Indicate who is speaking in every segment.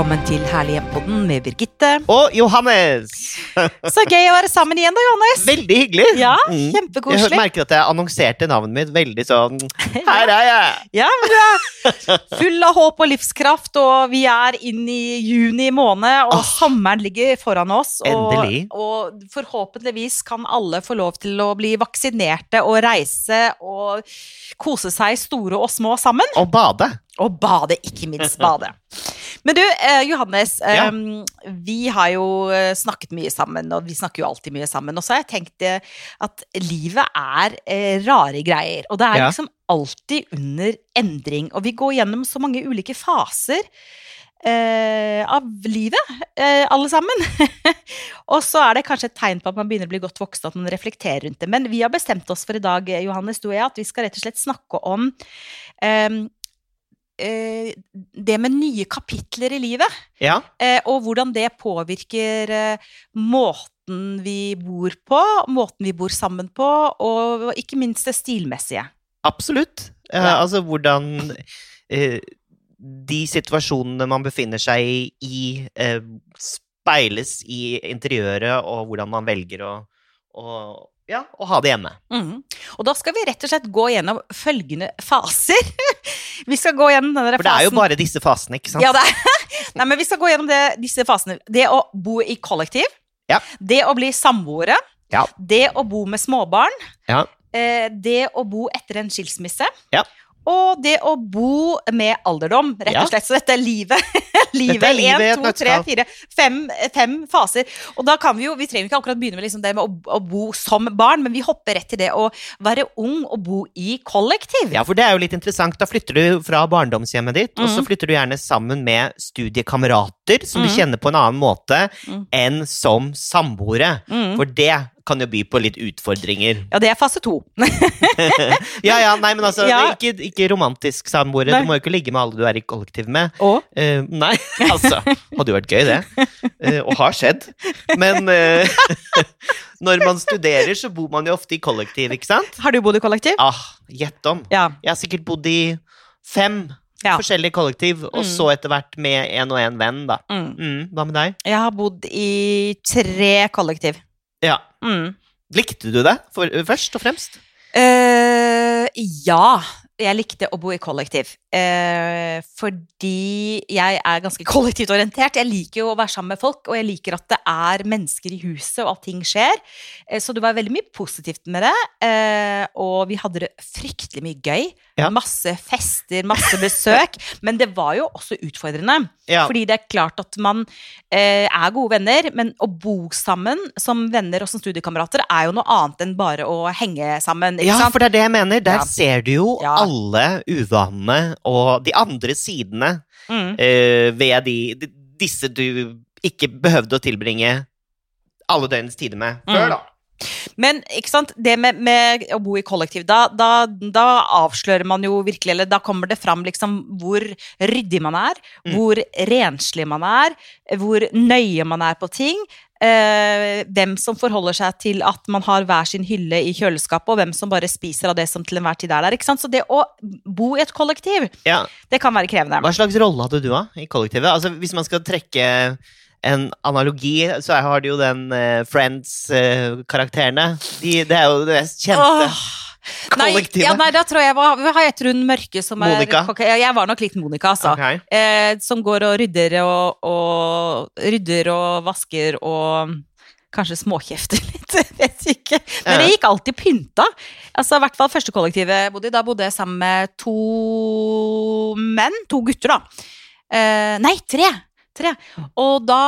Speaker 1: välkommen til Herlig hjem-podden med Birgitte.
Speaker 2: Og Johannes!
Speaker 1: Så gøy å være sammen igjen da, Johannes.
Speaker 2: Veldig hyggelig.
Speaker 1: Ja,
Speaker 2: Mm. Jeg merker at jeg annonserte navnet mitt veldig sånn Her er jeg!
Speaker 1: Ja, men du er full av håp og livskraft, og vi er inn i juni måned, og
Speaker 2: oh.
Speaker 1: sommeren ligger foran oss. Og,
Speaker 2: Endelig.
Speaker 1: og forhåpentligvis kan alle få lov til å bli vaksinerte og reise og kose seg store og små sammen.
Speaker 2: Og bade.
Speaker 1: Og bade, ikke minst bade. Men du, eh, Johannes.
Speaker 2: Ja.
Speaker 1: um, vi har jo eh, snakket mye sammen, og vi snakker jo alltid mye sammen. Og så har jeg tenkt eh, at livet er eh, rare greier. Og det er
Speaker 2: Ja.
Speaker 1: liksom alltid under endring. Og vi går gjennom så mange ulike faser. Eh, av livet, eh, alle sammen. og så er det kanskje et tegn på at man begynner å bli godt voksen, at man reflekterer rundt det. Men vi har bestemt oss for i dag, Johannes, du og jeg, at vi skal rett og slett snakke om eh, eh, det med nye kapitler i livet,
Speaker 2: Ja.
Speaker 1: eh, og hvordan det påvirker eh, måten vi bor på, måten vi bor sammen på, og ikke minst det stilmessige.
Speaker 2: Absolutt. Eh,
Speaker 1: Ja.
Speaker 2: altså hvordan eh, de situasjonene man befinner seg i, eh, speiles i interiøret, og hvordan man velger å, å, ja, og ha det hjemme.
Speaker 1: Mm. Og da skal vi rett og slett gå gjennom følgende faser. vi skal gå gjennom denne fasen
Speaker 2: For det er jo bare disse fasene, ikke sant?
Speaker 1: Ja, det er. Nei, men vi skal gå gjennom det, disse fasene. Det å bo i kollektiv.
Speaker 2: Ja.
Speaker 1: Det å bli samboere.
Speaker 2: Ja.
Speaker 1: Det å bo med småbarn.
Speaker 2: Ja.
Speaker 1: Eh, det å bo etter en skilsmisse.
Speaker 2: Ja.
Speaker 1: Og det å bo med alderdom, rett og slett. Så dette er livet. livet.
Speaker 2: Dette er livet
Speaker 1: Én, to, tre, fire, fem, fem faser. Og da kan vi jo, vi trenger ikke akkurat begynne med liksom det med å, å bo som barn, men vi hopper rett til det å være ung og bo i kollektiv.
Speaker 2: Ja, for det er jo litt interessant. Da flytter du fra barndomshjemmet ditt, og så
Speaker 1: Mhm.
Speaker 2: flytter du gjerne sammen med studiekamerater som du
Speaker 1: Mhm.
Speaker 2: kjenner på en annen måte
Speaker 1: mm.
Speaker 2: enn som samboere.
Speaker 1: Mm.
Speaker 2: For det kan jo by på litt utfordringer.
Speaker 1: Ja, det er fase to.
Speaker 2: ja, ja, nei, men altså,
Speaker 1: Ja.
Speaker 2: ikke, ikke romantisk samboere. Du må jo ikke ligge med alle du er i kollektiv med.
Speaker 1: Og
Speaker 2: Uh, nei, altså, hadde jo vært gøy det. Uh, og har skjedd. Men uh, når man studerer, så bor man jo ofte i kollektiv, ikke sant?
Speaker 1: har du bodd i kollektiv?
Speaker 2: Ah, gjett om.
Speaker 1: Ja.
Speaker 2: Jeg har sikkert bodd i fem
Speaker 1: Ja.
Speaker 2: forskjellige kollektiv, og
Speaker 1: Mm.
Speaker 2: så etter hvert med en og en venn, da.
Speaker 1: Mm.
Speaker 2: Mm, hva med deg?
Speaker 1: Jeg har bodd i tre kollektiv.
Speaker 2: Ja.
Speaker 1: Mm.
Speaker 2: Likte du det for, først og fremst?
Speaker 1: Uh, ja, jeg likte å bo i kollektiv. Eh, fordi jeg er ganske kollektivt orientert. Jeg liker jo å være sammen med folk, og jeg liker at det er mennesker i huset, og at ting skjer. Eh, så det var veldig mye positivt med det. Eh, og vi hadde det fryktelig mye gøy.
Speaker 2: Ja.
Speaker 1: Masse fester, masse besøk. men det var jo også utfordrende.
Speaker 2: Ja.
Speaker 1: Fordi det er klart at man eh, er gode venner, men å bo sammen som venner og som studiekamerater er jo noe annet enn bare å henge sammen.
Speaker 2: Ja, for det er det jeg mener. Der ser du jo alle uvanene og de andre sidene
Speaker 1: Mm.
Speaker 2: uh, ved de, de, disse du ikke behøvde å tilbringe alle døgnets tider med før,
Speaker 1: Mm.
Speaker 2: da.
Speaker 1: Men ikke sant? det med, med å bo i kollektiv, da, da, da avslører man jo virkelig, eller da kommer det fram liksom hvor ryddig man er,
Speaker 2: Mm.
Speaker 1: hvor renslig man er, hvor nøye man er på ting. Eh, hvem som forholder seg til at man har hver sin hylle i kjøleskapet, og hvem som bare spiser av det som til enhver tid er der. ikke sant? Så det å bo i et kollektiv,
Speaker 2: Ja.
Speaker 1: det kan være krevende.
Speaker 2: Hva slags rolle hadde du da, i kollektivet? Altså, hvis man skal trekke en analogi, så har du jo den eh, Friends-karakterene. de, det er jo det mest kjente.
Speaker 1: Åh. Nei,
Speaker 2: Kollektivet.
Speaker 1: ja, nei, da tror jeg hva, har heter hun mørke som er
Speaker 2: Monica.
Speaker 1: Jeg var nok litt Monica, altså.
Speaker 2: Okay.
Speaker 1: Eh, som går og rydder og, og Rydder og vasker og kanskje småkjefter litt, vet ikke. Men
Speaker 2: det
Speaker 1: jeg gikk alltid pynta. Altså, I hvert fall første kollektivet jeg bodde i. Da bodde jeg sammen med to menn. To gutter, da. Eh, nei, tre! Tre. Og da,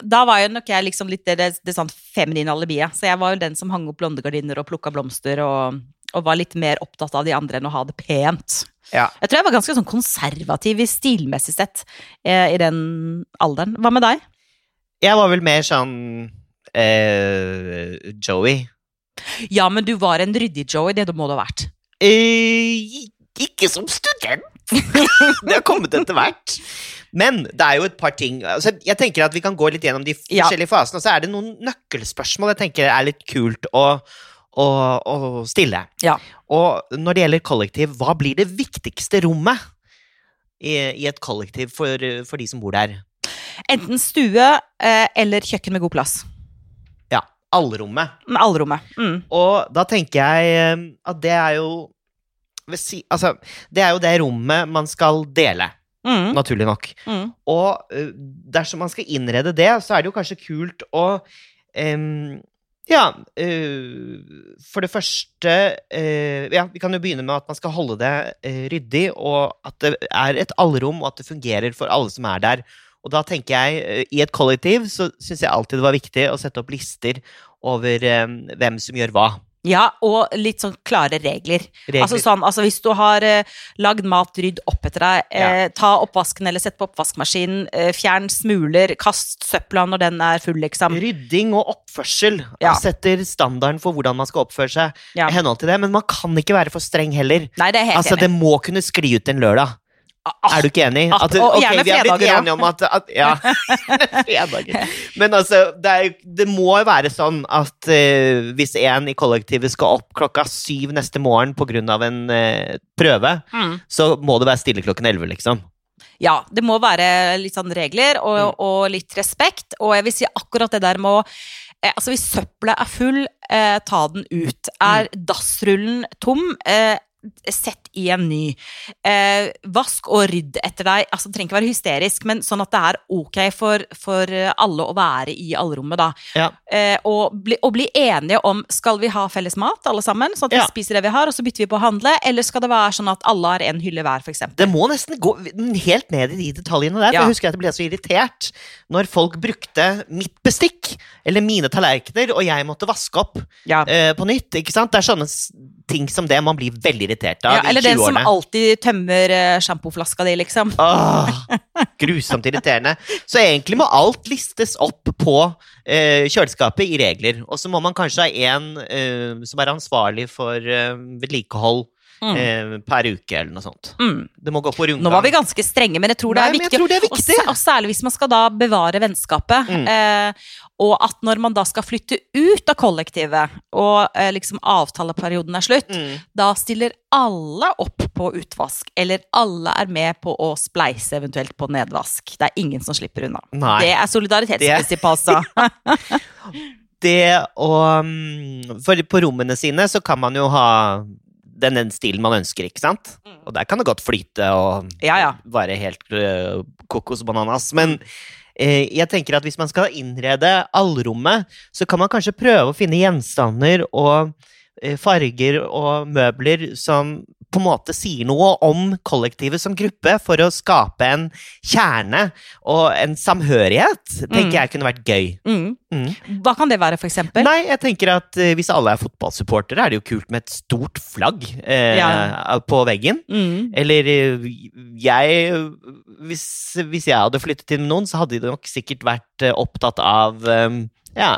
Speaker 1: da var jo nok jeg liksom litt det, det, det sånn feminine alibiet. Så jeg var jo den som hang opp blondegardiner og plukka blomster og, og var litt mer opptatt av de andre enn å ha det pent.
Speaker 2: Ja.
Speaker 1: Jeg tror jeg var ganske sånn konservativ i stilmessig sett eh, i den alderen. Hva med deg?
Speaker 2: Jeg var vel mer sånn eh, Joey.
Speaker 1: Ja, men du var en ryddig Joey, det må du ha vært.
Speaker 2: Eh, ikke som student! det har kommet etter hvert. Men det er jo et par ting altså, Jeg tenker at Vi kan gå litt gjennom de
Speaker 1: Ja.
Speaker 2: forskjellige fasene. Og så er det noen nøkkelspørsmål jeg tenker er litt kult å, å, å stille.
Speaker 1: Ja.
Speaker 2: Og når det gjelder kollektiv, hva blir det viktigste rommet? i, i et kollektiv for, for de som bor der?
Speaker 1: Enten stue eh, eller kjøkken med god plass.
Speaker 2: Ja. Allrommet.
Speaker 1: Allrommet. Mm.
Speaker 2: Og da tenker jeg eh, at det er jo si, Altså, det er jo det rommet man skal dele,
Speaker 1: Mm.
Speaker 2: naturlig nok.
Speaker 1: Mm.
Speaker 2: Og dersom man skal innrede det, så er det jo kanskje kult å um, ja, uh, for det første uh, Ja, vi kan jo begynne med at man skal holde det ryddig, og at det er et allrom, og at det fungerer for alle som er der. Og da tenker jeg, i et kollektiv, så syns jeg alltid det var viktig å sette opp lister over hvem som gjør hva.
Speaker 1: Ja, og litt sånn klare regler.
Speaker 2: Regler.
Speaker 1: Altså sånn, altså Hvis du har eh, lagd mat, rydd opp etter deg, eh, ta oppvasken eller sett på oppvaskmaskinen, eh, fjern smuler, kast søpla når den er full, liksom.
Speaker 2: Rydding og oppførsel
Speaker 1: Ja.
Speaker 2: setter standarden for hvordan man skal oppføre seg.
Speaker 1: Ja.
Speaker 2: henhold til det, Men man kan ikke være for streng heller.
Speaker 1: Nei, det er helt
Speaker 2: Altså,
Speaker 1: enig.
Speaker 2: Det må kunne skli ut en lørdag.
Speaker 1: Ah,
Speaker 2: Er du ikke enig?
Speaker 1: At,
Speaker 2: At,
Speaker 1: og
Speaker 2: ok,
Speaker 1: gjerne fredager
Speaker 2: om at, at Ja, fredager. Men altså, det, er, det må jo være sånn at uh, hvis en i kollektivet skal opp klokka syv neste morgen pga. en uh, prøve,
Speaker 1: Mm.
Speaker 2: så må det være stille klokken elleve, liksom.
Speaker 1: Ja, det må være litt sånn regler og,
Speaker 2: Mm.
Speaker 1: og litt respekt. Og jeg vil si akkurat det der med å eh, Altså, hvis søpla er full, eh, ta den ut. Er
Speaker 2: Mm.
Speaker 1: dassrullen tom, eh, sett i en ny. Eh, vask og rydd etter deg. Altså, det trenger ikke være hysterisk, men sånn at det er ok for, for eh, alle å være i allrommet, da.
Speaker 2: Ja.
Speaker 1: Eh, og, bli, og bli enige om skal vi ha felles mat, alle sammen, sånn at
Speaker 2: Ja.
Speaker 1: vi spiser det vi har, og så bytter vi på å handle, eller skal det være sånn at alle har en hylle hver, eksempel?
Speaker 2: Det må nesten gå helt ned i de detaljene der. For
Speaker 1: Ja.
Speaker 2: jeg husker at jeg ble så irritert når folk brukte mitt bestikk, eller mine tallerkener, og jeg måtte vaske opp
Speaker 1: Ja.
Speaker 2: eh, på nytt. ikke sant? Det er sånne ting som det man blir veldig irritert av
Speaker 1: Ja, eller den som alltid tømmer eh, sjampoflaska di, liksom.
Speaker 2: Åh, grusomt irriterende. Så egentlig må alt listes opp på eh, kjøleskapet i regler. Og så må man kanskje ha en eh, som er ansvarlig for eh, vedlikehold
Speaker 1: Mm.
Speaker 2: eh, per uke, eller noe sånt.
Speaker 1: Mm.
Speaker 2: Det må gå på rundgang.
Speaker 1: Nå var vi ganske strenge, men jeg tror det
Speaker 2: Nei,
Speaker 1: er
Speaker 2: jeg
Speaker 1: viktig.
Speaker 2: tror det er viktig.
Speaker 1: og særlig hvis man skal da bevare vennskapet.
Speaker 2: Mm.
Speaker 1: Eh, og at når man da skal flytte ut av kollektivet, og eh, liksom avtaleperioden er slutt,
Speaker 2: Mm.
Speaker 1: da stiller alle opp på utvask. Eller alle er med på å spleise eventuelt på nedvask. Det er ingen som slipper unna.
Speaker 2: Nei.
Speaker 1: Det er solidaritetsprinsippet, altså.
Speaker 2: det å mm, For på rommene sine så kan man jo ha den, den stilen man ønsker, ikke sant?
Speaker 1: Mm.
Speaker 2: Og der kan det godt flyte og
Speaker 1: Ja, ja.
Speaker 2: være helt uh, kokosbananas. Men eh, jeg tenker at hvis man skal innrede allrommet, så kan man kanskje prøve å finne gjenstander og eh, farger og møbler som på en måte sier noe om kollektivet som gruppe, for å skape en kjerne og en samhørighet, tenker
Speaker 1: Mm.
Speaker 2: jeg kunne vært gøy.
Speaker 1: Mm.
Speaker 2: Mm.
Speaker 1: Hva kan det være, for eksempel?
Speaker 2: Nei, jeg tenker at uh, hvis alle er fotballsupportere, er det jo kult med et stort flagg uh,
Speaker 1: Ja.
Speaker 2: på veggen.
Speaker 1: Mm.
Speaker 2: Eller uh, jeg hvis, hvis jeg hadde flyttet inn med noen, så hadde de nok sikkert vært opptatt av ja,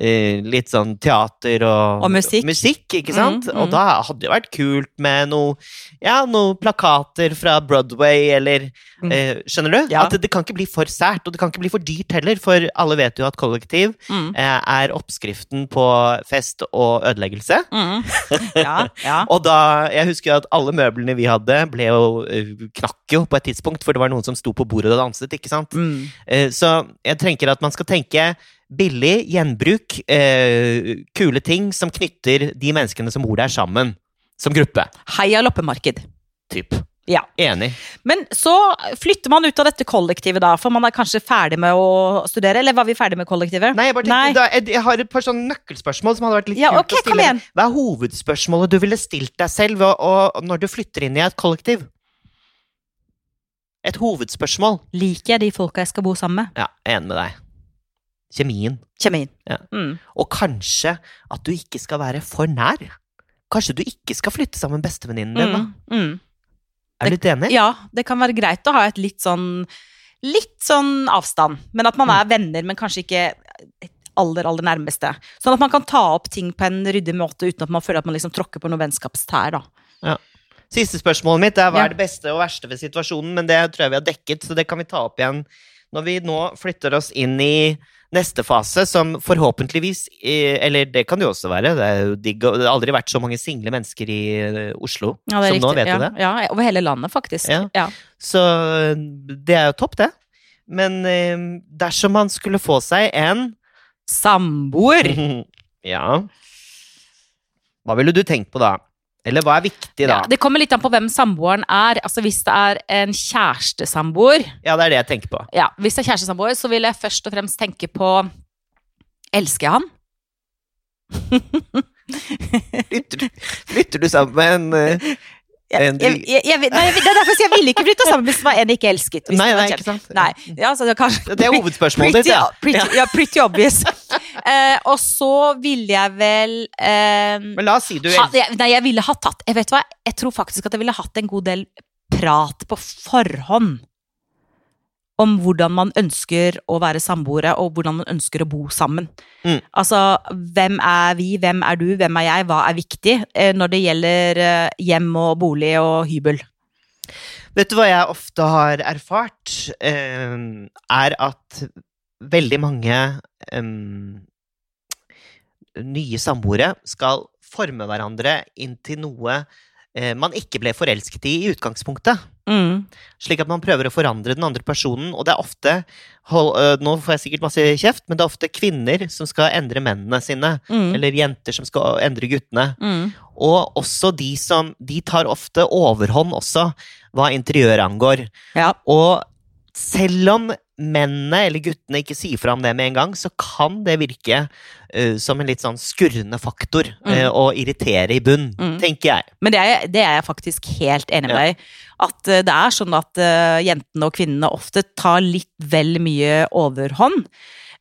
Speaker 2: eh, litt sånn teater og,
Speaker 1: Og musikk.
Speaker 2: ikke sant?
Speaker 1: Mm, mm.
Speaker 2: Og da hadde det vært kult med noe ja, noen plakater fra Broadway, eller
Speaker 1: Mm.
Speaker 2: eh, Skjønner du?
Speaker 1: Ja.
Speaker 2: At det, det kan ikke bli for sært, og det kan ikke bli for dyrt heller, for alle vet jo at kollektiv
Speaker 1: Mm.
Speaker 2: eh, er oppskriften på fest og ødeleggelse.
Speaker 1: Mm. Ja, ja.
Speaker 2: Og da, jeg husker at alle møblene vi hadde, ble jo, eh, knakk jo på et tidspunkt, for det var noen som sto på bordet og danset, ikke sant?
Speaker 1: Mm.
Speaker 2: Eh, Så jeg tenker at man skal tenke billig, gjenbruk, eh, kule ting som knytter de menneskene som bor der sammen, som gruppe.
Speaker 1: Heia loppemarked.
Speaker 2: Typ.
Speaker 1: Ja.
Speaker 2: Enig.
Speaker 1: Men så flytter man ut av dette kollektivet, da, for man er kanskje ferdig med å studere? Eller var vi ferdig med kollektivet?
Speaker 2: Nei, jeg bare Nei. Da, jeg, jeg har et par sånne nøkkelspørsmål som hadde vært litt
Speaker 1: Ja,
Speaker 2: kult
Speaker 1: okay,
Speaker 2: å stille. Hva er hovedspørsmålet du ville stilt deg selv og, å, når du flytter inn i et kollektiv? Et hovedspørsmål.
Speaker 1: Liker jeg de folka jeg skal bo sammen med?
Speaker 2: Ja, enig med deg. Kjemien.
Speaker 1: Kjemien.
Speaker 2: Ja.
Speaker 1: Mm.
Speaker 2: Og kanskje at du ikke skal være for nær. Kanskje du ikke skal flytte sammen med bestevenninnen din. da.
Speaker 1: Mm. Mm.
Speaker 2: Er du litt enig?
Speaker 1: Ja, det kan være greit å ha et litt sånn Litt sånn avstand. Men at man er venner, men kanskje ikke aller, aller nærmeste. Sånn at man kan ta opp ting på en ryddig måte uten at man føler at man liksom tråkker på noen vennskapstær, da.
Speaker 2: Siste spørsmålet mitt er hva er det beste og verste ved situasjonen, men det tror jeg vi har dekket, så det kan vi ta opp igjen når vi nå flytter oss inn i neste fase, som forhåpentligvis eh, Eller det kan det jo også være. Det, jo digg, det har aldri vært så mange single mennesker i eh, Oslo
Speaker 1: Ja,
Speaker 2: som
Speaker 1: riktig.
Speaker 2: nå, vet
Speaker 1: ja,
Speaker 2: du det?
Speaker 1: Ja, over hele landet, faktisk.
Speaker 2: Ja. Så det er jo topp, det. Men eh, dersom man skulle få seg en
Speaker 1: Samboer.
Speaker 2: Ja Hva ville du tenkt på da? Eller hva er viktig da?
Speaker 1: Ja, det kommer litt an på hvem samboeren er. Altså Hvis det er en kjærestesamboer,
Speaker 2: Ja, det er det jeg tenker på.
Speaker 1: ja, hvis det er kjærestesamboer, så vil jeg først og fremst tenke på Elsker jeg han?
Speaker 2: Flytter, flytter du sammen med en eh,
Speaker 1: Jeg, jeg, jeg, nei, det er derfor jeg ville ikke flytte sammen hvis det var en jeg ikke elsket.
Speaker 2: Nei, nei, ikke sant?
Speaker 1: Nei, ja, så det, kanskje,
Speaker 2: Det er hovedspørsmålet ditt, ja.
Speaker 1: pretty, ja. Pretty obvious. uh, og så ville jeg vel uh,
Speaker 2: Men la oss si du
Speaker 1: ha, Nei, jeg ville ha tatt Jeg vet hva, jeg tror faktisk at jeg ville hatt en god del prat på forhånd. Om hvordan man ønsker å være samboere, og hvordan man ønsker å bo sammen.
Speaker 2: Mm.
Speaker 1: Altså, hvem er vi, hvem er du, hvem er jeg, hva er viktig eh, når det gjelder eh, hjem og bolig og hybel?
Speaker 2: Vet du hva jeg ofte har erfart? Er at veldig mange nye samboere skal forme hverandre inn til noe eh, man ikke ble forelsket i i utgangspunktet.
Speaker 1: Mm.
Speaker 2: Slik at man prøver å forandre den andre personen, og det er ofte hold, øh, Nå får jeg sikkert masse kjeft, men det er ofte kvinner som skal endre mennene sine.
Speaker 1: Mm.
Speaker 2: Eller jenter som skal endre guttene.
Speaker 1: Mm.
Speaker 2: Og også de som De tar ofte overhånd også, hva interiør angår.
Speaker 1: Ja.
Speaker 2: Og selv om mennene eller guttene ikke sier fra om det med en gang, så kan det virke uh, som en litt sånn skurrende faktor.
Speaker 1: Mm.
Speaker 2: uh, og irritere i bunn,
Speaker 1: Mm.
Speaker 2: tenker jeg.
Speaker 1: Men det er, det er jeg faktisk helt enig med deg i. At uh, det er sånn at eh, jentene og kvinnene ofte tar litt vel mye overhånd.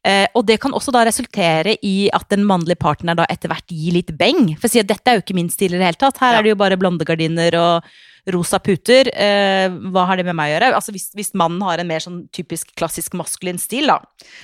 Speaker 1: Eh, og det kan også da resultere i at den mannlige partneren da etter hvert gir litt beng. For å si at dette er jo ikke min stil i det hele tatt. Her
Speaker 2: Ja.
Speaker 1: er det jo bare blondegardiner og rosa puter. Eh, hva har det med meg å gjøre? Altså hvis, hvis mannen har en mer sånn typisk klassisk maskulin stil, da.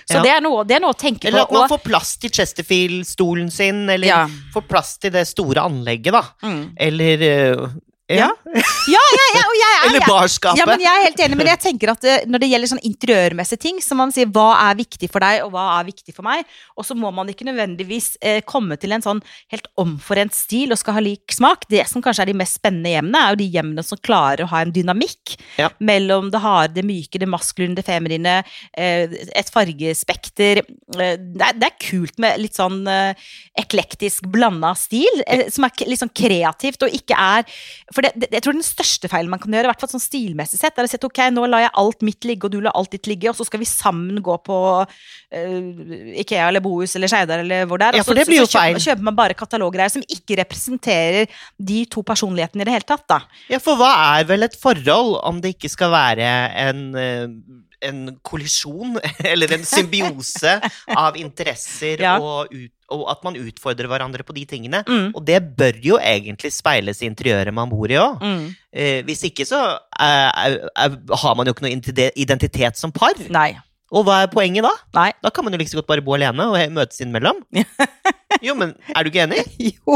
Speaker 1: Så
Speaker 2: Ja.
Speaker 1: det, er noe, det er noe å tenke
Speaker 2: Eller
Speaker 1: på.
Speaker 2: at man får plass til Chesterfield-stolen sin, eller
Speaker 1: Ja.
Speaker 2: får plass til det store anlegget, da.
Speaker 1: Mm.
Speaker 2: Eller øh,
Speaker 1: Ja. Ja, ja, ja, og jeg er
Speaker 2: Eller barskapet.
Speaker 1: Ja, men jeg er helt enig, men jeg tenker at eh, når det gjelder sånn interiørmessige ting, så må man si hva er viktig for deg, og hva er viktig for meg, og så må man ikke nødvendigvis eh, komme til en sånn helt omforent stil og skal ha lik smak. Det som kanskje er de mest spennende hjemmene, er jo de hjemmene som klarer å ha en dynamikk
Speaker 2: Ja.
Speaker 1: mellom det harde, det myke, det maskuline, det feminine, eh, et fargespekter. Eh, det, er, det er kult med litt sånn eh, eklektisk blanda stil, eh, som er litt sånn kreativt og ikke er For det, det, jeg tror den største feilen man kan gjøre, i hvert fall sånn stilmessig sett, er å si ok, nå lar jeg alt mitt ligge, og du lar alt ditt ligge, og så skal vi sammen gå på uh, Ikea eller Bohus eller Skeidar eller hvor det er.
Speaker 2: Ja, for det blir jo
Speaker 1: så, så kjøper man bare kataloggreier som ikke representerer de to personlighetene i det hele tatt, da.
Speaker 2: Ja, for hva er vel et forhold om det ikke skal være en, uh en kollisjon, eller en symbiose av interesser,
Speaker 1: Ja.
Speaker 2: og, ut, og at man utfordrer hverandre på de tingene?
Speaker 1: Mm.
Speaker 2: Og det bør jo egentlig speiles i interiøret man bor i òg.
Speaker 1: Mm.
Speaker 2: Eh, hvis ikke så eh, er- er- har man jo ikke noe identitet som par.
Speaker 1: Nei.
Speaker 2: Og hva er poenget da?
Speaker 1: Nei.
Speaker 2: Da kan man jo like liksom godt bare bo alene og møtes innimellom. Jo, men er du ikke enig?
Speaker 1: Jo.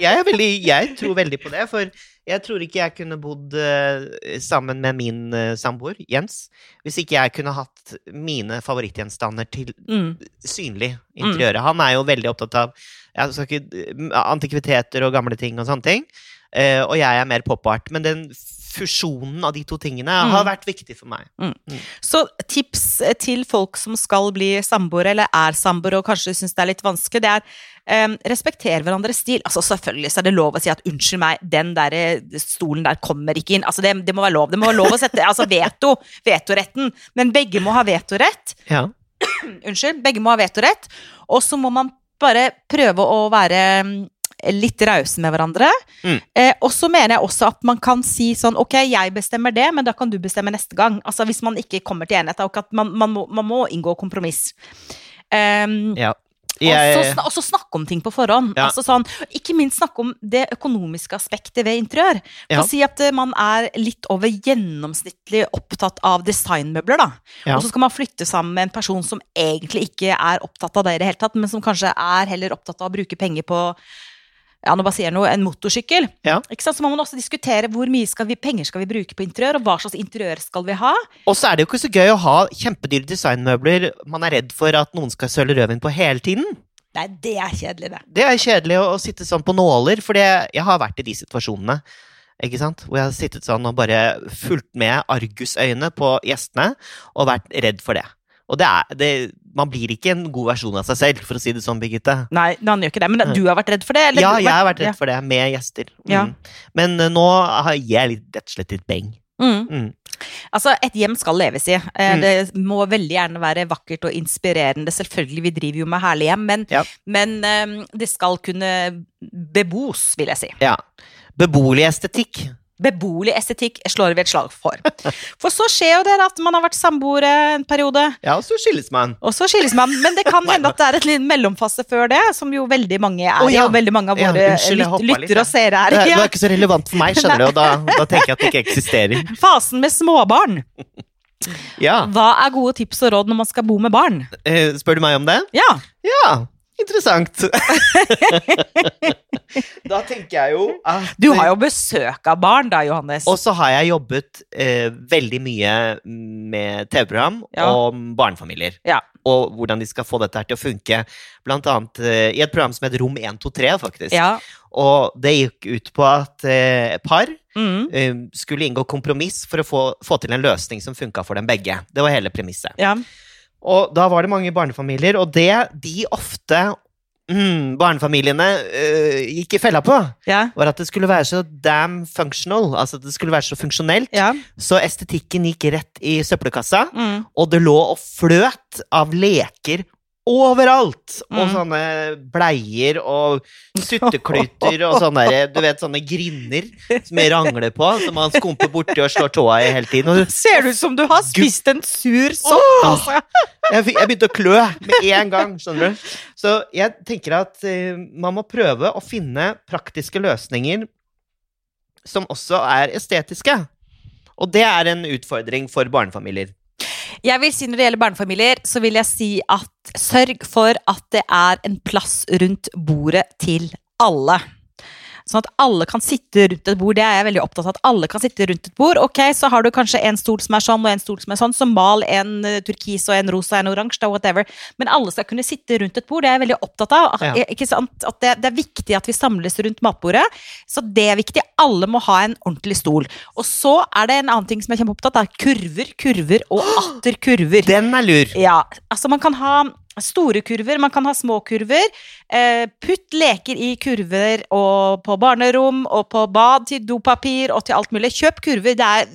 Speaker 2: Jeg, veldig, jeg tror veldig på det, for jeg tror ikke jeg kunne bodd eh, sammen med min uh, samboer, Jens, hvis ikke jeg kunne hatt mine favorittgjenstander til
Speaker 1: Mm.
Speaker 2: synlig i interiøret. Han er jo veldig opptatt av ikke, eh, antikviteter og gamle ting og sånne ting, eh, og jeg er mer pop-art. Men den fusjonen av de to tingene har
Speaker 1: Mm.
Speaker 2: vært viktig for meg.
Speaker 1: Så tips eh, til folk som skal bli samboere, eller er samboere og kanskje syns det er litt vanskelig, det er um, respekter hverandres stil. Altså Selvfølgelig så er det lov å si at 'unnskyld meg, den der eh, stolen der kommer ikke inn'. Altså Det, det må være lov. Det må være lov å sette altså veto. Vetoretten. Men begge må ha vetorett.
Speaker 2: Ja.
Speaker 1: Unnskyld. Begge må ha vetorett. Og så må man bare prøve å være mm, litt rause med hverandre.
Speaker 2: Mm.
Speaker 1: Eh, og så mener jeg også at man kan si sånn Ok, jeg bestemmer det, men da kan du bestemme neste gang. Altså Hvis man ikke kommer til enighet. Og at man, man, må, man må inngå kompromiss. Um,
Speaker 2: ja.
Speaker 1: og, så,
Speaker 2: Jeg,
Speaker 1: og så snakke om ting på forhånd.
Speaker 2: Ja.
Speaker 1: Altså sånn, ikke minst snakke om det økonomiske aspektet ved interiør. For
Speaker 2: Ja.
Speaker 1: si at eh, man er litt over gjennomsnittlig opptatt av designmøbler, da.
Speaker 2: Ja.
Speaker 1: Og så skal man flytte sammen med en person som egentlig ikke er opptatt av det i det hele tatt, men som kanskje er heller opptatt av å bruke penger på ja, nå bare sier jeg noe, en motorsykkel.
Speaker 2: Ja.
Speaker 1: Ikke sant? Så må man også diskutere hvor mye skal vi, penger skal vi bruke på interiør, og hva slags interiør skal vi ha.
Speaker 2: Og så er det jo ikke så gøy å ha kjempedyre designmøbler man er redd for at noen skal søle rødvin på hele tiden.
Speaker 1: Nei, det er kjedelig, det.
Speaker 2: Det er kjedelig å, å sitte sånn på nåler, for jeg har vært i de situasjonene. Ikke sant? Hvor jeg har sittet sånn og bare fulgt med argusøyne på gjestene og vært redd for det. Og det er, det, man blir ikke en god versjon av seg selv, for å si det sånn, Birgitte.
Speaker 1: Nei, han gjør ikke det. Men du har vært redd for det? eller?
Speaker 2: Ja, jeg har vært redd for det, med gjester. Mm.
Speaker 1: Ja.
Speaker 2: Men uh, nå gir jeg litt, rett og slett litt beng.
Speaker 1: Mm.
Speaker 2: Mm.
Speaker 1: Altså, et hjem skal leves i. Eh,
Speaker 2: Mm.
Speaker 1: Det må veldig gjerne være vakkert og inspirerende. Selvfølgelig, vi driver jo med herlige hjem, men,
Speaker 2: Ja.
Speaker 1: men eh, det skal kunne bebos, vil jeg si.
Speaker 2: Ja. Beboelig estetikk.
Speaker 1: Beboelig estetikk slår vi et slag for. For så skjer jo det at man har vært samboere en periode,
Speaker 2: Ja, og så skilles man.
Speaker 1: og så skilles man. Men det kan hende at det er et liten mellomfase før det, som jo veldig mange er Oh,
Speaker 2: ja.
Speaker 1: og veldig mange av
Speaker 2: Ja,
Speaker 1: våre
Speaker 2: unnskyld,
Speaker 1: lyt lyttere
Speaker 2: ja.
Speaker 1: og seere er
Speaker 2: Det, det var ikke så relevant for meg, skjønner du, og da, da tenker jeg at det ikke eksisterer.
Speaker 1: Fasen med småbarn.
Speaker 2: Ja.
Speaker 1: Hva er gode tips og råd når man skal bo med barn?
Speaker 2: Eh, Spør du meg om det?
Speaker 1: Ja.
Speaker 2: Ja, interessant. da tenker jeg jo at
Speaker 1: Du har jo besøk av barn da, Johannes.
Speaker 2: Og så har jeg jobbet eh, veldig mye med TV-program
Speaker 1: Ja.
Speaker 2: og barnefamilier.
Speaker 1: Ja.
Speaker 2: Og hvordan de skal få dette her til å funke. Blant annet eh, i et program som het Rom 123, faktisk.
Speaker 1: Ja.
Speaker 2: Og det gikk ut på at eh, par
Speaker 1: Mm.
Speaker 2: eh, skulle inngå kompromiss for å få, få til en løsning som funka for dem begge. Det var hele premisset. Og da var det mange barnefamilier, og det de ofte mm, barnefamiliene eh, gikk i fella på,
Speaker 1: Ja.
Speaker 2: var at det skulle være så damn functional. Altså at det skulle være så funksjonelt.
Speaker 1: Ja.
Speaker 2: Så estetikken gikk rett i søppelkassa,
Speaker 1: Mm.
Speaker 2: og det lå og fløt av leker overalt! Og
Speaker 1: Mm.
Speaker 2: sånne bleier og suttekluter og sånne du vet, sånne grinner som jeg rangler på, som man skumper borti og slår tåa i hele tiden. Og
Speaker 1: Ser ut som du har spist en sur sopp, altså.
Speaker 2: jeg, jeg begynte å klø med en gang, skjønner du. Så jeg tenker at uh, man må prøve å finne praktiske løsninger som også er estetiske. Og det er en utfordring for barnefamilier.
Speaker 1: Jeg vil si Når det gjelder barnefamilier, så vil jeg si at sørg for at det er en plass rundt bordet til alle. Sånn at alle kan sitte rundt et bord. Det er jeg veldig opptatt av. at alle kan sitte rundt et bord. Ok, Så har du kanskje en stol som er sånn, og en stol som er sånn. Så mal en eh, turkis og en rosa og en oransje, whatever. Men alle skal kunne sitte rundt et bord. Det er jeg veldig opptatt av. At,
Speaker 2: Ja.
Speaker 1: ikke sant? at det, det er viktig at vi samles rundt matbordet. Så det er viktig. Alle må ha en ordentlig stol. Og så er det en annen ting som jeg er kjempeopptatt av. Kurver, kurver og atter kurver.
Speaker 2: Den er lur.
Speaker 1: Ja, altså man kan ha store kurver, man kan ha små kurver. Eh, putt leker i kurver og på barnerom og på bad til dopapir og til alt mulig. Kjøp kurver. Det er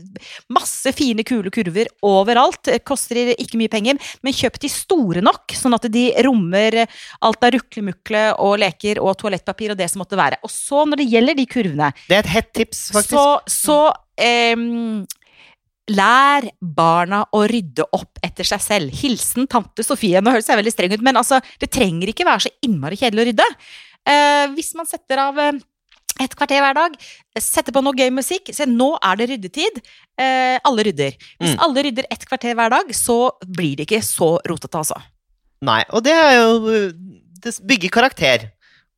Speaker 1: masse fine, kule kurver overalt. Det koster ikke mye penger, men kjøp de store nok, sånn at de rommer alt av ruklemukle og leker og toalettpapir og det som måtte være. Og så, når det gjelder de kurvene,
Speaker 2: Det er et hett tips, faktisk.
Speaker 1: så, så em, Lær barna å rydde opp etter seg selv. Hilsen tante Sofie. Nå høres jeg veldig streng ut, men altså, det trenger ikke være så innmari kjedelig å rydde. Eh, hvis man setter av eh, et kvarter hver dag, setter på noe gøy musikk, se nå er det ryddetid. Eh, alle rydder. Hvis
Speaker 2: Mm.
Speaker 1: alle rydder et kvarter hver dag, så blir det ikke så rotete, altså.
Speaker 2: Nei, og det er jo Det bygger karakter.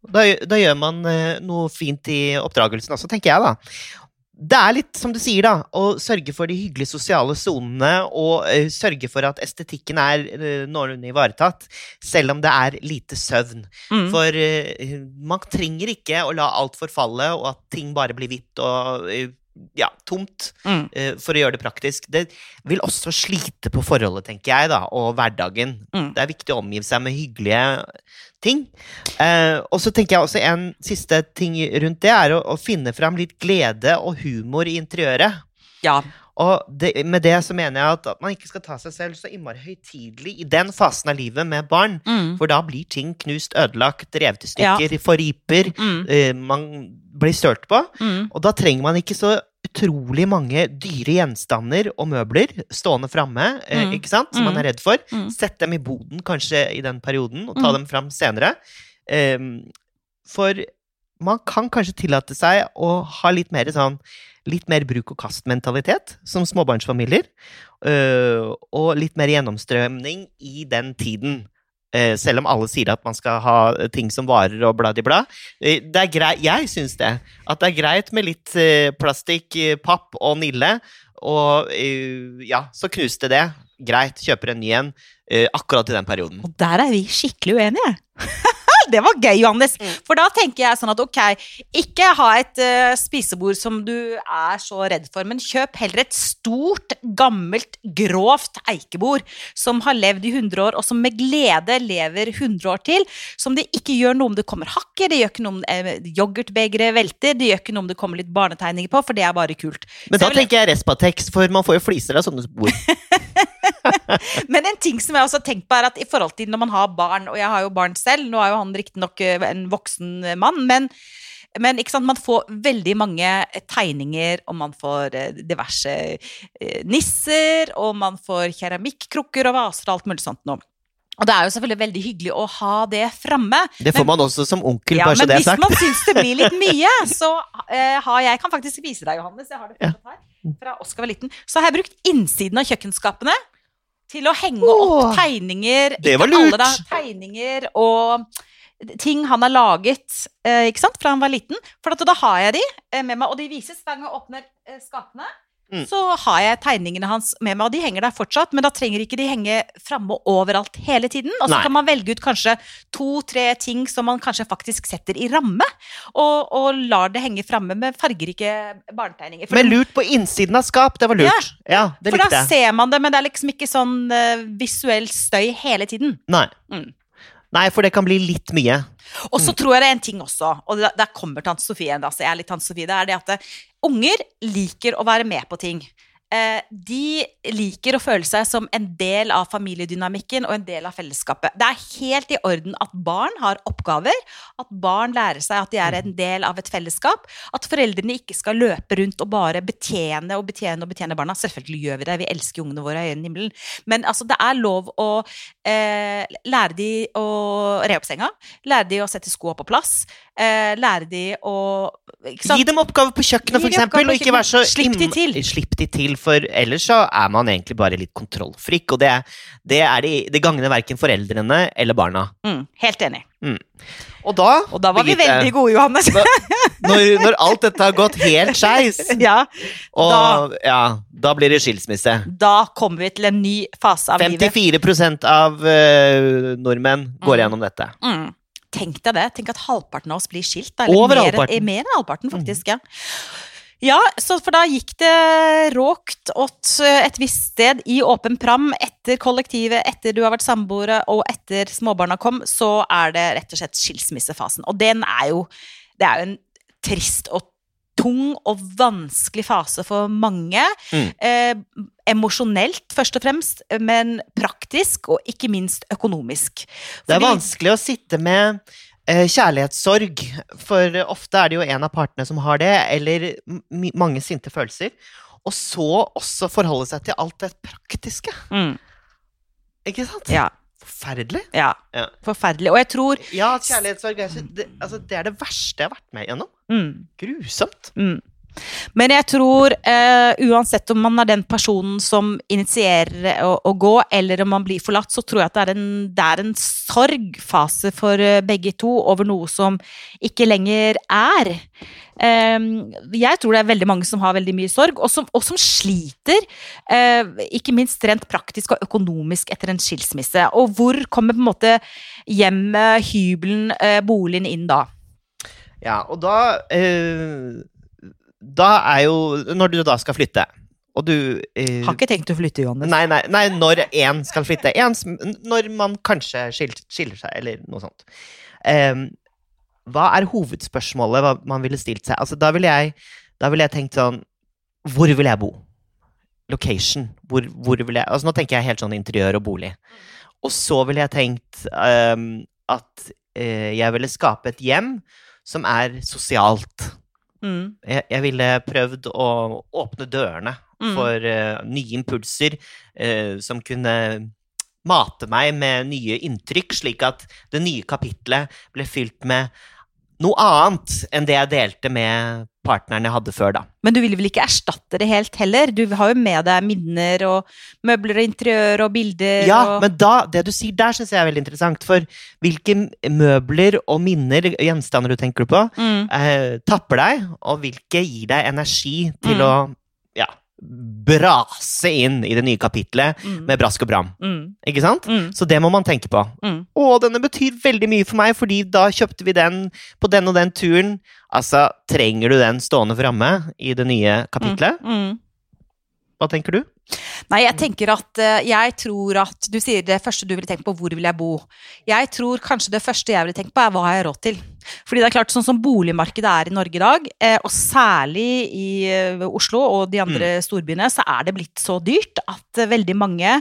Speaker 2: Da, da gjør man eh, noe fint i oppdragelsen også, tenker jeg, da. Det er litt som du sier, da, å sørge for de hyggelige sosiale sonene, og uh, sørge for at estetikken er uh, noenlunde ivaretatt, selv om det er lite søvn.
Speaker 1: Mm.
Speaker 2: For uh, man trenger ikke å la alt forfalle, og at ting bare blir hvitt og ja, tomt
Speaker 1: Mm.
Speaker 2: uh, for å gjøre det praktisk. Det vil også slite på forholdet, tenker jeg, da, og hverdagen.
Speaker 1: Mm.
Speaker 2: Det er viktig å omgi seg med hyggelige ting. Uh, og så tenker jeg også en siste ting rundt det, er å, å finne fram litt glede og humor i interiøret.
Speaker 1: Ja.
Speaker 2: Og det, med det så mener jeg at, at man ikke skal ta seg selv så innmari høytidelig i den fasen av livet med barn.
Speaker 1: Mm.
Speaker 2: For da blir ting knust, ødelagt, revet i stykker, forriper.
Speaker 1: Mm.
Speaker 2: uh, man blir størt på.
Speaker 1: Mm.
Speaker 2: Og da trenger man ikke så utrolig mange dyre gjenstander og møbler stående framme,
Speaker 1: Mm.
Speaker 2: ikke sant, som man
Speaker 1: Mm.
Speaker 2: er redd for.
Speaker 1: Mm.
Speaker 2: Sett dem i boden kanskje i den perioden, og ta dem fram senere. Um, for man kan kanskje tillate seg å ha litt mer sånn Litt mer bruk-og-kast-mentalitet som småbarnsfamilier. øh, og litt mer gjennomstrømning i den tiden. Eh, selv om alle sier at man skal ha ting som varer og bladi-bla. Greit, jeg syns det. At det er greit med litt plastikk, papp og Nille. Og ja, så knuste det. Greit, kjøper en ny en. akkurat i den perioden.
Speaker 1: Og der er vi skikkelig uenige. det var gøy, Johannes.
Speaker 2: Mm.
Speaker 1: For da tenker jeg sånn at ok, ikke ha et uh, spisebord som du er så redd for, men kjøp heller et stort, gammelt, grovt eikebord som har levd i 100 år, og som med glede lever 100 år til. Som det ikke gjør noe om det kommer hakker, det gjør ikke noe om eh, yoghurtbegeret velter, det gjør ikke noe om det kommer litt barnetegninger på, for det er bare kult.
Speaker 2: Men
Speaker 1: Så
Speaker 2: da
Speaker 1: jeg vil-
Speaker 2: tenker jeg Respatex, for man får jo fliser av sånne bord.
Speaker 1: Men en ting som jeg også har tenkt på, er at i forhold til når man har barn, og jeg har jo barn selv, nå er jo han riktignok eh, en voksen mann, men, men man får veldig mange tegninger, og man får eh, diverse eh, nisser, og man får keramikkrukker og vaser og alt mulig sånt noe. Og det er jo selvfølgelig veldig hyggelig å ha det framme.
Speaker 2: Det får man også som onkel,
Speaker 1: Ja,
Speaker 2: bare så
Speaker 1: men
Speaker 2: det er
Speaker 1: hvis man syns det blir litt mye, så eh, har jeg kan faktisk vise deg, Johannes, jeg har det
Speaker 2: Ja.
Speaker 1: fortsatt her, fra Oskar var liten, så har jeg brukt innsiden av kjøkkenskapene til å henge
Speaker 2: Åh,
Speaker 1: opp tegninger.
Speaker 2: det var lurt.
Speaker 1: da, tegninger og ting han har laget, eh, ikke sant, fra han var liten. For at da har jeg de eh, med meg, og de vises hver gang jeg åpner eh, skapene.
Speaker 2: Mm.
Speaker 1: Så har jeg tegningene hans med meg, og de henger der fortsatt. Men da trenger ikke de henge framme overalt hele tiden. Og så
Speaker 2: Nei.
Speaker 1: kan man velge ut kanskje to-tre ting som man kanskje faktisk setter i ramme. Og, og lar det henge framme med fargerike barnetegninger. For
Speaker 2: Men lurt på innsiden av skap, det var lurt. Ja, det
Speaker 1: for da ser man det, men det er liksom ikke sånn uh, visuell støy hele tiden.
Speaker 2: Nei.
Speaker 1: Mm.
Speaker 2: Nei, for det kan bli litt mye.
Speaker 1: Og så tror jeg det er en ting også, og der, kommer tante Sofie igjen, da, så jeg er litt tante Sofie, det er det at eh, unger liker å være med på ting. Eh, de liker å føle seg som en del av familiedynamikken og en del av fellesskapet. Det er helt i orden at barn har oppgaver, at barn lærer seg at de er en del av et fellesskap, at foreldrene ikke skal løpe rundt og bare betjene og betjene og betjene barna. Selvfølgelig gjør vi det, vi elsker ungene våre i enn himmelen, men altså, det er lov å eh, lære de å re opp senga, lære de å sette skoa på plass, eh, lære de å?
Speaker 2: Gi dem oppgaver på kjøkkenet, for eksempel, og ikke være så.
Speaker 1: Slipp de til.
Speaker 2: Slipp de til, for ellers så er man egentlig bare litt kontrollfrik, og det, det er det, gagner verken foreldrene eller barna.
Speaker 1: Mm, helt enig.
Speaker 2: Og da,
Speaker 1: Og da var vi
Speaker 2: Birgitte,
Speaker 1: veldig gode, Johannes.
Speaker 2: når, når alt dette har gått helt skeis,
Speaker 1: ja,
Speaker 2: og ja, da blir det skilsmisse.
Speaker 1: da kommer vi til en ny fase av livet.
Speaker 2: 54% av uh, nordmenn går
Speaker 1: Mm.
Speaker 2: gjennom dette.
Speaker 1: Mm. Tenk deg det. Tenk at halvparten av oss blir skilt. Da. Eller
Speaker 2: Over
Speaker 1: mer,
Speaker 2: halvparten.
Speaker 1: Mer enn halvparten, faktisk. Ja. Ja, så for da gikk det råkt åt eh, et visst sted i åpen pram etter kollektivet, etter du har vært samboere og etter småbarna kom, så er det rett og slett skilsmissefasen. Og den er jo Det er jo en trist og tung og vanskelig fase for mange.
Speaker 2: Mm.
Speaker 1: Eh, emosjonelt, først og fremst, men praktisk og ikke minst økonomisk.
Speaker 2: Det er vanskelig å sitte med eh, kjærlighetssorg, for ofte er det jo en av partene som har det, eller mange sinte følelser. Og så også forholde seg til alt det praktiske.
Speaker 1: Mm,
Speaker 2: Ikke sant?
Speaker 1: ja,
Speaker 2: Forferdelig.
Speaker 1: ja.
Speaker 2: Ja.
Speaker 1: Forferdelig. Og jeg tror
Speaker 2: Ja, kjærlighetssorg er, det, altså, det er det verste jeg har vært med gjennom.
Speaker 1: Mm,
Speaker 2: Grusomt.
Speaker 1: mm. Men jeg tror, uh, uansett om man er den personen som initierer å, å gå, eller om man blir forlatt, så tror jeg at det er en, det er en sorgfase for eh, begge to over noe som ikke lenger er. Eh, jeg tror det er veldig mange som har veldig mye sorg, og som, og som sliter, Uh, ikke minst rent praktisk og økonomisk etter en skilsmisse. Og hvor kommer på en måte hjemmet, hybelen, uh, boligen inn da?
Speaker 2: Ja, og da eh, Da er jo Når du da skal flytte, og du eh,
Speaker 1: Har ikke tenkt å flytte, Johannes.
Speaker 2: Nei, nei, nei, når én skal flytte. En, når man kanskje skiller, skiller seg, eller noe sånt. Eh, hva er hovedspørsmålet hva man ville stilt seg? Altså, da ville jeg, ville jeg tenkt sånn Hvor vil jeg bo? Location. Hvor, hvor vil jeg Altså, nå tenker jeg helt sånn interiør og bolig. Og så ville jeg tenkt um, at uh, jeg ville skape et hjem som er sosialt.
Speaker 1: Mm.
Speaker 2: Jeg, jeg ville prøvd å åpne dørene
Speaker 1: Mm.
Speaker 2: for uh, nye impulser uh, som kunne mate meg med nye inntrykk, slik at det nye kapitlet ble fylt med noe annet enn det jeg delte med partneren jeg hadde før, da.
Speaker 1: Men du vil vel ikke erstatte det helt heller? Du har jo med deg minner og møbler og interiør og bilder
Speaker 2: Ja,
Speaker 1: og
Speaker 2: men da, det du sier der, syns jeg er veldig interessant. For hvilke møbler og minner, gjenstander du tenker på,
Speaker 1: mm.
Speaker 2: eh, tapper deg, og hvilke gir deg energi til
Speaker 1: Mm.
Speaker 2: å brase inn i det nye kapitlet
Speaker 1: Mm.
Speaker 2: med brask og bram.
Speaker 1: Mm.
Speaker 2: Ikke sant?
Speaker 1: Mm.
Speaker 2: Så det må man tenke på.
Speaker 1: Mm.
Speaker 2: Og denne betyr veldig mye for meg, fordi da kjøpte vi den på den og den turen. Altså, trenger du den stående framme i det nye kapitlet?
Speaker 1: Mm.
Speaker 2: Hva tenker du?
Speaker 1: Nei, jeg tenker at eh, jeg tror at Du sier det første du ville tenkt på, hvor vil jeg bo? Jeg tror kanskje det første jeg ville tenkt på, er hva har jeg råd til? Fordi det er klart, sånn som boligmarkedet er i Norge i dag, eh, og særlig i eh, Oslo og de andre storbyene, så er det blitt så dyrt at veldig mange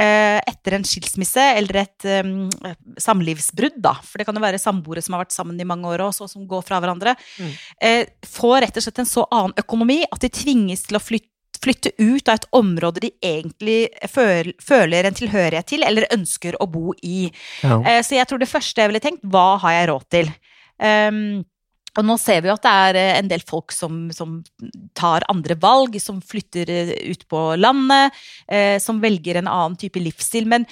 Speaker 1: etter en skilsmisse eller et samlivsbrudd, da, for det kan jo være samboere som har vært sammen i mange år også, som går fra hverandre,
Speaker 2: Mm.
Speaker 1: eh, får rett og slett en så annen økonomi at de tvinges til å flytte flytte ut av et område de egentlig føler en tilhørighet til, eller ønsker å bo i.
Speaker 2: Ja.
Speaker 1: Eh, så jeg tror det første jeg ville tenkt, hva har jeg råd til? Um, og nå ser vi jo at det er eh, en del folk som, som tar andre valg, som flytter eh, ut på landet, eh, som velger en annen type livsstil. Men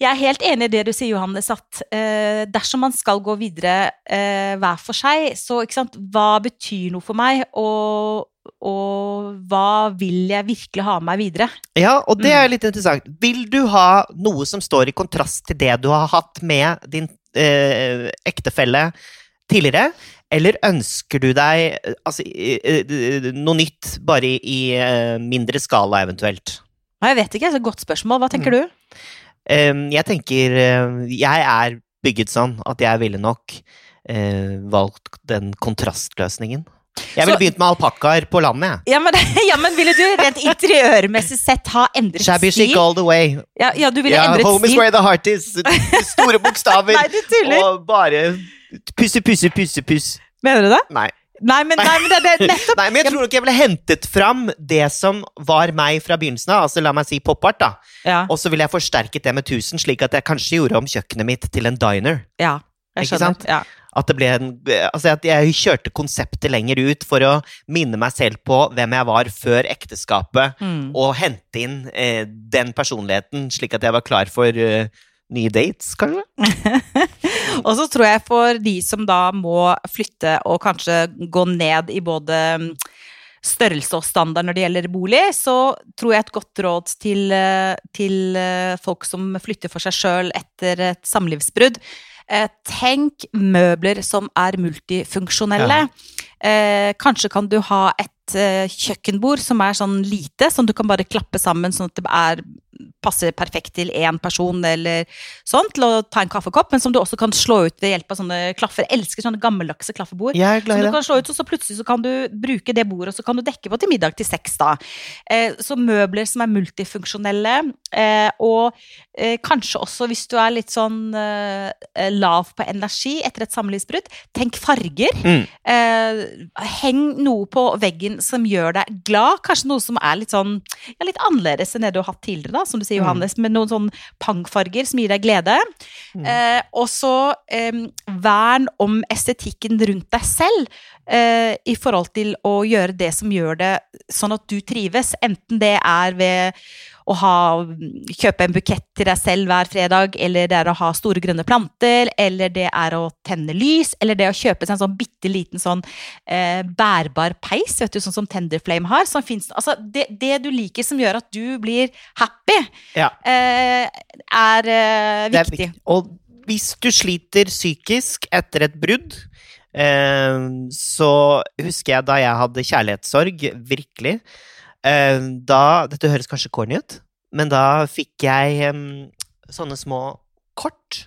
Speaker 1: jeg er helt enig i det du sier, Johannes, at eh, dersom man skal gå videre eh, hver for seg, så sant, hva betyr noe for meg, og, og hva vil jeg virkelig ha med meg videre?
Speaker 2: Ja, og det
Speaker 1: Mm.
Speaker 2: er litt interessant. Vil du ha noe som står i kontrast til det du har hatt med din eh, ektefelle tidligere? Eller ønsker du deg eh, altså, eh, eh, noe nytt, bare i, eh, mindre skala eventuelt?
Speaker 1: Jeg vet ikke, det er et godt spørsmål. Hva tenker du?
Speaker 2: Eh, jeg tenker Jeg er bygget sånn at jeg ville nok eh, valgt den kontrastløsningen. Jeg ville begynt med alpakkaer på landet, jeg.
Speaker 1: Ja men, ja, men ville du rent interiørmessig sett ha endret
Speaker 2: Shabby chic all the way.
Speaker 1: Ja, ja, du ville
Speaker 2: Ja,
Speaker 1: endret
Speaker 2: home is where the heart is. Store bokstaver.
Speaker 1: Nei.
Speaker 2: Og bare pusse, pusse, pusse, puss.
Speaker 1: Mener du det?
Speaker 2: Nei.
Speaker 1: Nei, men, nei, men det, det nettopp
Speaker 2: Nei, men jeg tror nok jeg ville hentet fram det som var meg fra begynnelsen av, altså la meg si pop-art, da.
Speaker 1: Ja,
Speaker 2: Og så ville jeg forsterket det med 1000, slik at jeg kanskje gjorde om kjøkkenet mitt til en diner.
Speaker 1: ja, jeg skjønner.
Speaker 2: sant?
Speaker 1: Ja.
Speaker 2: At en Altså at jeg kjørte konseptet lenger ut for å minne meg selv på hvem jeg var før ekteskapet,
Speaker 1: Mm.
Speaker 2: og hente inn eh, den personligheten, slik at jeg var klar for eh, nye dates, kanskje?
Speaker 1: Og så tror jeg for de som da må flytte og kanskje gå ned i både mm, størrelse og standard når det gjelder bolig, så tror jeg et godt råd til, eh, til eh, folk som flytter for seg sjøl etter et samlivsbrudd Tenk møbler som er multifunksjonelle. Eh, kanskje kan du ha et eh, kjøkkenbord som er sånn lite, som du kan bare klappe sammen sånn at det er, passer perfekt til én person eller sånn, til å ta en kaffekopp, men som du også kan slå ut ved hjelp av sånne klaffer. Jeg elsker sånne gammeldagse klaffebord. Som
Speaker 2: i
Speaker 1: du kan slå ut, og så plutselig så kan du bruke det bordet, og så kan du dekke på til middag til seks, da. Eh, så møbler som er multifunksjonelle, eh, og eh, kanskje også hvis du er litt sånn lav på energi etter et samlivsbrudd, tenk farger.
Speaker 2: Mm.
Speaker 1: Eh, heng noe på veggen som gjør deg glad, kanskje noe som er litt sånn ja, litt annerledes enn det du har hatt tidligere, da, som du sier,
Speaker 2: Mm.
Speaker 1: Johannes, med noen sånn pangfarger som gir deg glede.
Speaker 2: Mm.
Speaker 1: Eh, og så eh, vern om estetikken rundt deg selv eh, i forhold til å gjøre det som gjør det sånn at du trives, enten det er ved å ha, kjøpe en bukett til deg selv hver fredag, eller det er å ha store grønne planter, eller det er å tenne lys, eller det å kjøpe seg en sånn bitte liten sånn eh, bærbar peis, vet du, sånn som Tenderflame har. Som finnes, altså det, det du liker som gjør at du blir happy,
Speaker 2: Ja.
Speaker 1: eh, er eh,
Speaker 2: Det er
Speaker 1: viktig.
Speaker 2: Og hvis du sliter psykisk etter et brudd, eh, så husker jeg da jeg hadde kjærlighetssorg, virkelig. Da Dette høres kanskje corny ut, men da fikk jeg sånne små kort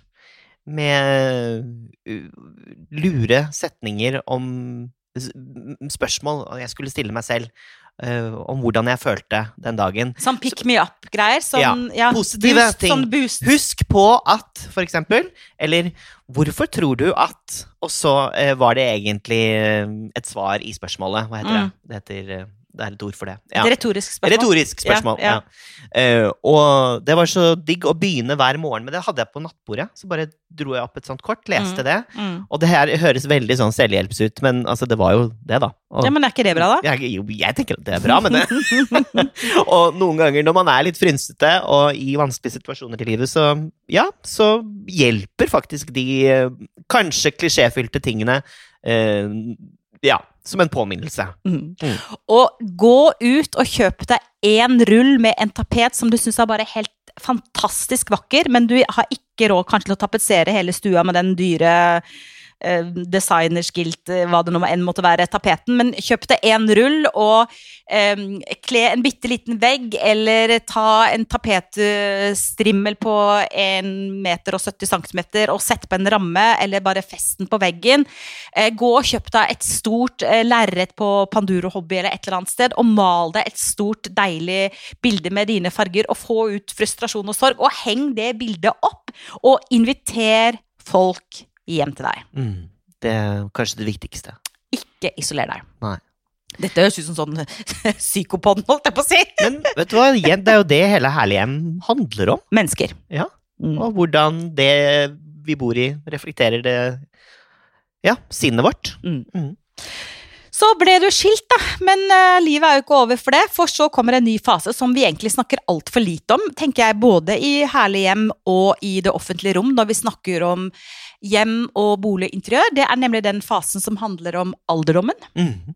Speaker 2: med lure setninger om spørsmål jeg skulle stille meg selv Uh, om hvordan jeg følte den dagen.
Speaker 1: Sånn pick me up-greier. Sånn, ja,
Speaker 2: positive
Speaker 1: boost,
Speaker 2: ting.
Speaker 1: Sånn boost.
Speaker 2: Husk på at, for eksempel, eller hvorfor tror du at Og så uh, var det egentlig eh, et svar i spørsmålet. Hva heter
Speaker 1: Mm.
Speaker 2: det? Det heter Det er et ord for det. Ja.
Speaker 1: Et retorisk spørsmål.
Speaker 2: Retorisk spørsmål,
Speaker 1: Ja,
Speaker 2: ja. Uh, og det var så digg å begynne hver morgen med det. hadde jeg på nattbordet. Så bare dro jeg opp et sånt kort, leste det.
Speaker 1: Mm.
Speaker 2: Og det her høres veldig sånn selvhjelps ut, men altså, det var jo det, da. Og,
Speaker 1: Ja, men er ikke det bra, da?
Speaker 2: jeg, jo, jeg tenker at det er bra, men det Og noen ganger når man er litt frynsete og i vanskelige situasjoner i livet, så ja, så hjelper faktisk de eh, kanskje klisjéfylte tingene Uh, ja, som en påminnelse.
Speaker 1: Mm.
Speaker 2: Mm.
Speaker 1: Og gå ut og kjøp deg én rull med en tapet som du syns er bare helt fantastisk vakker, men du har ikke råd kanskje til å tapetsere hele stua med den dyre eh, designerskilt, eh, hva det nå enn måtte være, tapeten, men kjøp deg én rull og eh, kle en bitte liten vegg, eller ta en tapetstrimmel på 1 meter og 70 centimeter og sett på en ramme, eller bare fest den på veggen. Eh, gå og kjøp deg et stort eh, lerret på Panduro Hobby eller et eller annet sted, og mal deg et stort, deilig bilde med dine farger, og få ut frustrasjon og sorg, og heng det bildet opp, og inviter folk hjem til deg.
Speaker 2: Mm. Det er kanskje det viktigste.
Speaker 1: Ikke isoler deg.
Speaker 2: Nei.
Speaker 1: Dette høres ut som sånn psykopod, holdt jeg på å si.
Speaker 2: Men vet du hva, det er jo det hele Herlig hjem handler om.
Speaker 1: Mennesker.
Speaker 2: Ja.
Speaker 1: Mm.
Speaker 2: Og hvordan det vi bor i, reflekterer det Ja, sinnet vårt.
Speaker 1: Mm.
Speaker 2: Mm.
Speaker 1: Så ble du skilt, da. Men uh, livet er jo ikke over for det. For så kommer en ny fase som vi egentlig snakker altfor lite om, tenker jeg, både i Herlig hjem og i det offentlige rom, når vi snakker om hjem og boliginteriør. Det er nemlig den fasen som handler om alderdommen.
Speaker 2: Mm.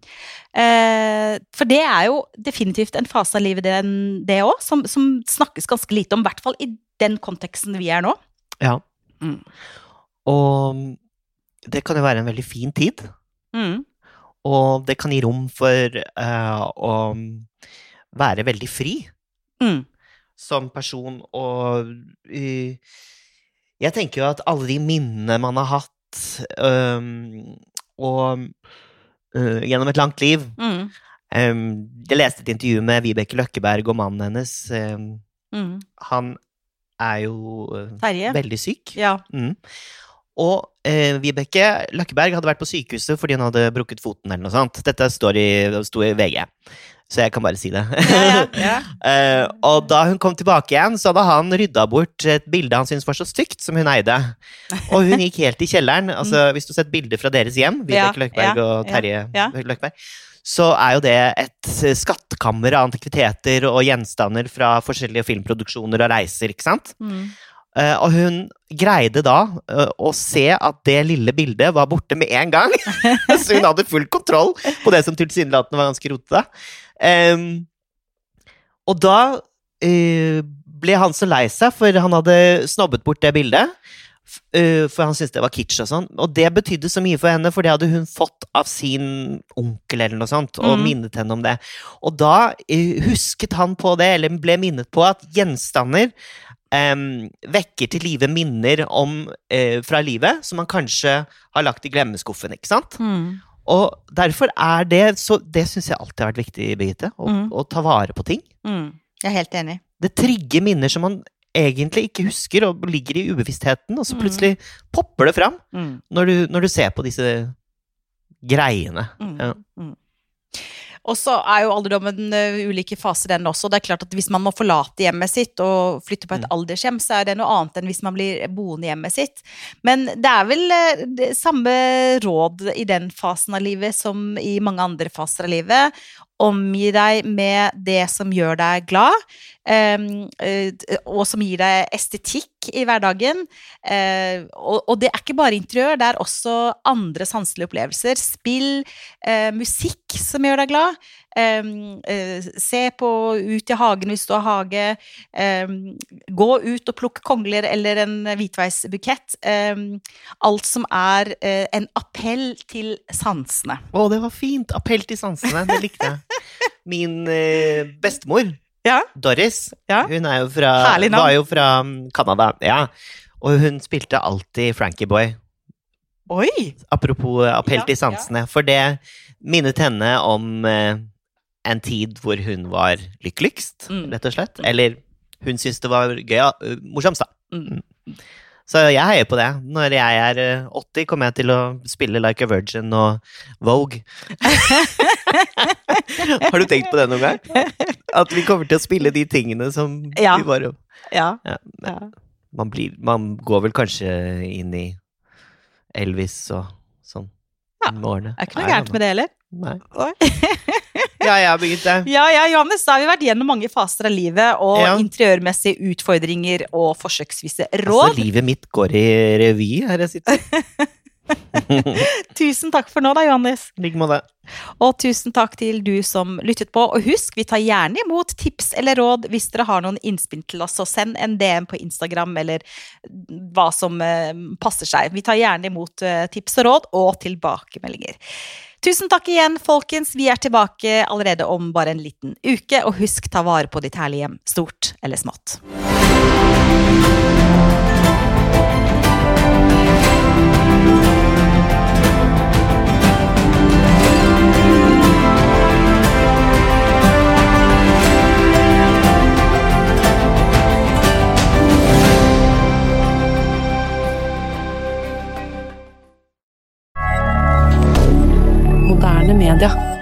Speaker 1: Eh, for det er jo definitivt en fase av livet, det òg, som, som snakkes ganske lite om. I hvert fall i den konteksten vi er nå.
Speaker 2: Ja.
Speaker 1: Mm.
Speaker 2: Og det kan jo være en veldig fin tid.
Speaker 1: Mm.
Speaker 2: Og det kan gi rom for eh, å være veldig fri
Speaker 1: Mm.
Speaker 2: som person. Og eh, jeg tenker jo at alle de minnene man har hatt øhm, og øh, gjennom et langt liv
Speaker 1: Mm.
Speaker 2: øhm, Jeg leste et intervju med Vibeke Løkkeberg og mannen hennes. øhm,
Speaker 1: Mm.
Speaker 2: han er jo øh, veldig syk.
Speaker 1: Ja.
Speaker 2: Mm. Og eh, Vibeke Løkkeberg hadde vært på sykehuset fordi hun hadde brukket foten eller noe sånt. Dette står i, sto i VG, så jeg kan bare si det.
Speaker 1: Ja, ja, ja.
Speaker 2: Eh, og da hun kom tilbake igjen, så hadde han rydda bort et bilde han syntes var så stygt, som hun eide. Og hun gikk helt i kjelleren. Altså, hvis du har sett bilder fra deres hjem,
Speaker 1: Mm.
Speaker 2: Vibeke Løkkeberg og Terje. Løkkeberg, så er jo det et skattkammer av antikviteter og gjenstander fra forskjellige filmproduksjoner og reiser, ikke sant?
Speaker 1: Mm.
Speaker 2: Eh, og hun greide da eh, å se at det lille bildet var borte med en gang. så hun hadde full kontroll på det som tilsynelatende var ganske rotete. Um, og da uh, ble han så lei seg, for han hadde snobbet bort det bildet. Eh, for han syntes det var kitsch og sånn. Og det betydde så mye for henne, for det hadde hun fått av sin onkel eller noe sånt, og
Speaker 1: mm.
Speaker 2: minnet henne om det. Og da eh, husket han på det, eller ble minnet på at gjenstander um, vekker til live minner om, uh, fra livet som man kanskje har lagt i glemmeskuffen, ikke sant?
Speaker 1: Mm.
Speaker 2: Og derfor er det så Det syns jeg alltid har vært viktig, Birgitte. Å,
Speaker 1: Mm.
Speaker 2: å ta vare på ting.
Speaker 1: Mm. Jeg er helt enig.
Speaker 2: Det trigger minner som man egentlig ikke husker, og ligger i ubevisstheten, og så
Speaker 1: Mm.
Speaker 2: plutselig popper det fram
Speaker 1: Mm.
Speaker 2: når du, når du ser på disse greiene.
Speaker 1: Mm.
Speaker 2: Ja.
Speaker 1: Mm. Og så er jo alderdommen uh, ulike faser, den også. Det er klart at Hvis man må forlate hjemmet sitt og flytte på et
Speaker 2: Mm.
Speaker 1: aldershjem, så er det noe annet enn hvis man blir boende i hjemmet sitt. Men det er vel uh, det samme råd i den fasen av livet som i mange andre faser av livet. Omgi deg med det som gjør deg glad, um, uh, og som gir deg estetikk i hverdagen. Eh, og, og det er ikke bare interiør, det er også andre sanselige opplevelser. Spill, eh, musikk som gjør deg glad. Eh, se på ut i hagen hvis du har hage. Gå ut og plukk kongler eller en hvitveisbukett. Alt som er eh, en appell til sansene.
Speaker 2: Å, det var fint! Appell til sansene. Det likte jeg. Min eh, bestemor,
Speaker 1: Ja.
Speaker 2: Doris,
Speaker 1: Ja.
Speaker 2: hun er jo fra, var jo fra mm, Canada. Ja. Og hun spilte alltid Frankie Boy.
Speaker 1: Oi!
Speaker 2: Apropos appell til sansene. For det minnet henne om en tid hvor hun var lykkeligst,
Speaker 1: Mm.
Speaker 2: rett og slett. Eller hun syntes det var gøy, eh, morsomst, da.
Speaker 1: Mm.
Speaker 2: Så jeg heier på det. Når jeg er eh, 80, kommer jeg til å spille Like a Virgin og Vogue. Har du tenkt på det noen gang? At vi kommer til å spille de tingene som
Speaker 1: Ja.
Speaker 2: vi bare
Speaker 1: Ja.
Speaker 2: ja,
Speaker 1: ja.
Speaker 2: man, blir, man går vel kanskje inn i Elvis og sånn
Speaker 1: Ja,
Speaker 2: med årene.
Speaker 1: Det er ikke noe gærent med det heller.
Speaker 2: Nei. Ja, begynt, jeg.
Speaker 1: Ja, ja, Johannes, da har vi vært gjennom mange faser av livet, og
Speaker 2: Ja.
Speaker 1: interiørmessige utfordringer og forsøksvise
Speaker 2: Altså, livet mitt går i revy her jeg sitter.
Speaker 1: Tusen takk for nå, da, Johannes.
Speaker 2: I like måte.
Speaker 1: Og tusen takk til du som lyttet på. Og husk, vi tar gjerne imot tips eller råd hvis dere har noen innspill til oss. Så send en DM på Instagram eller hva som eh, passer seg. Vi tar gjerne imot eh, tips og råd og tilbakemeldinger. Tusen takk igjen, folkens. Vi er tilbake allerede om bare en liten uke. Og husk, ta vare på ditt herlige hjem, stort eller smått. media.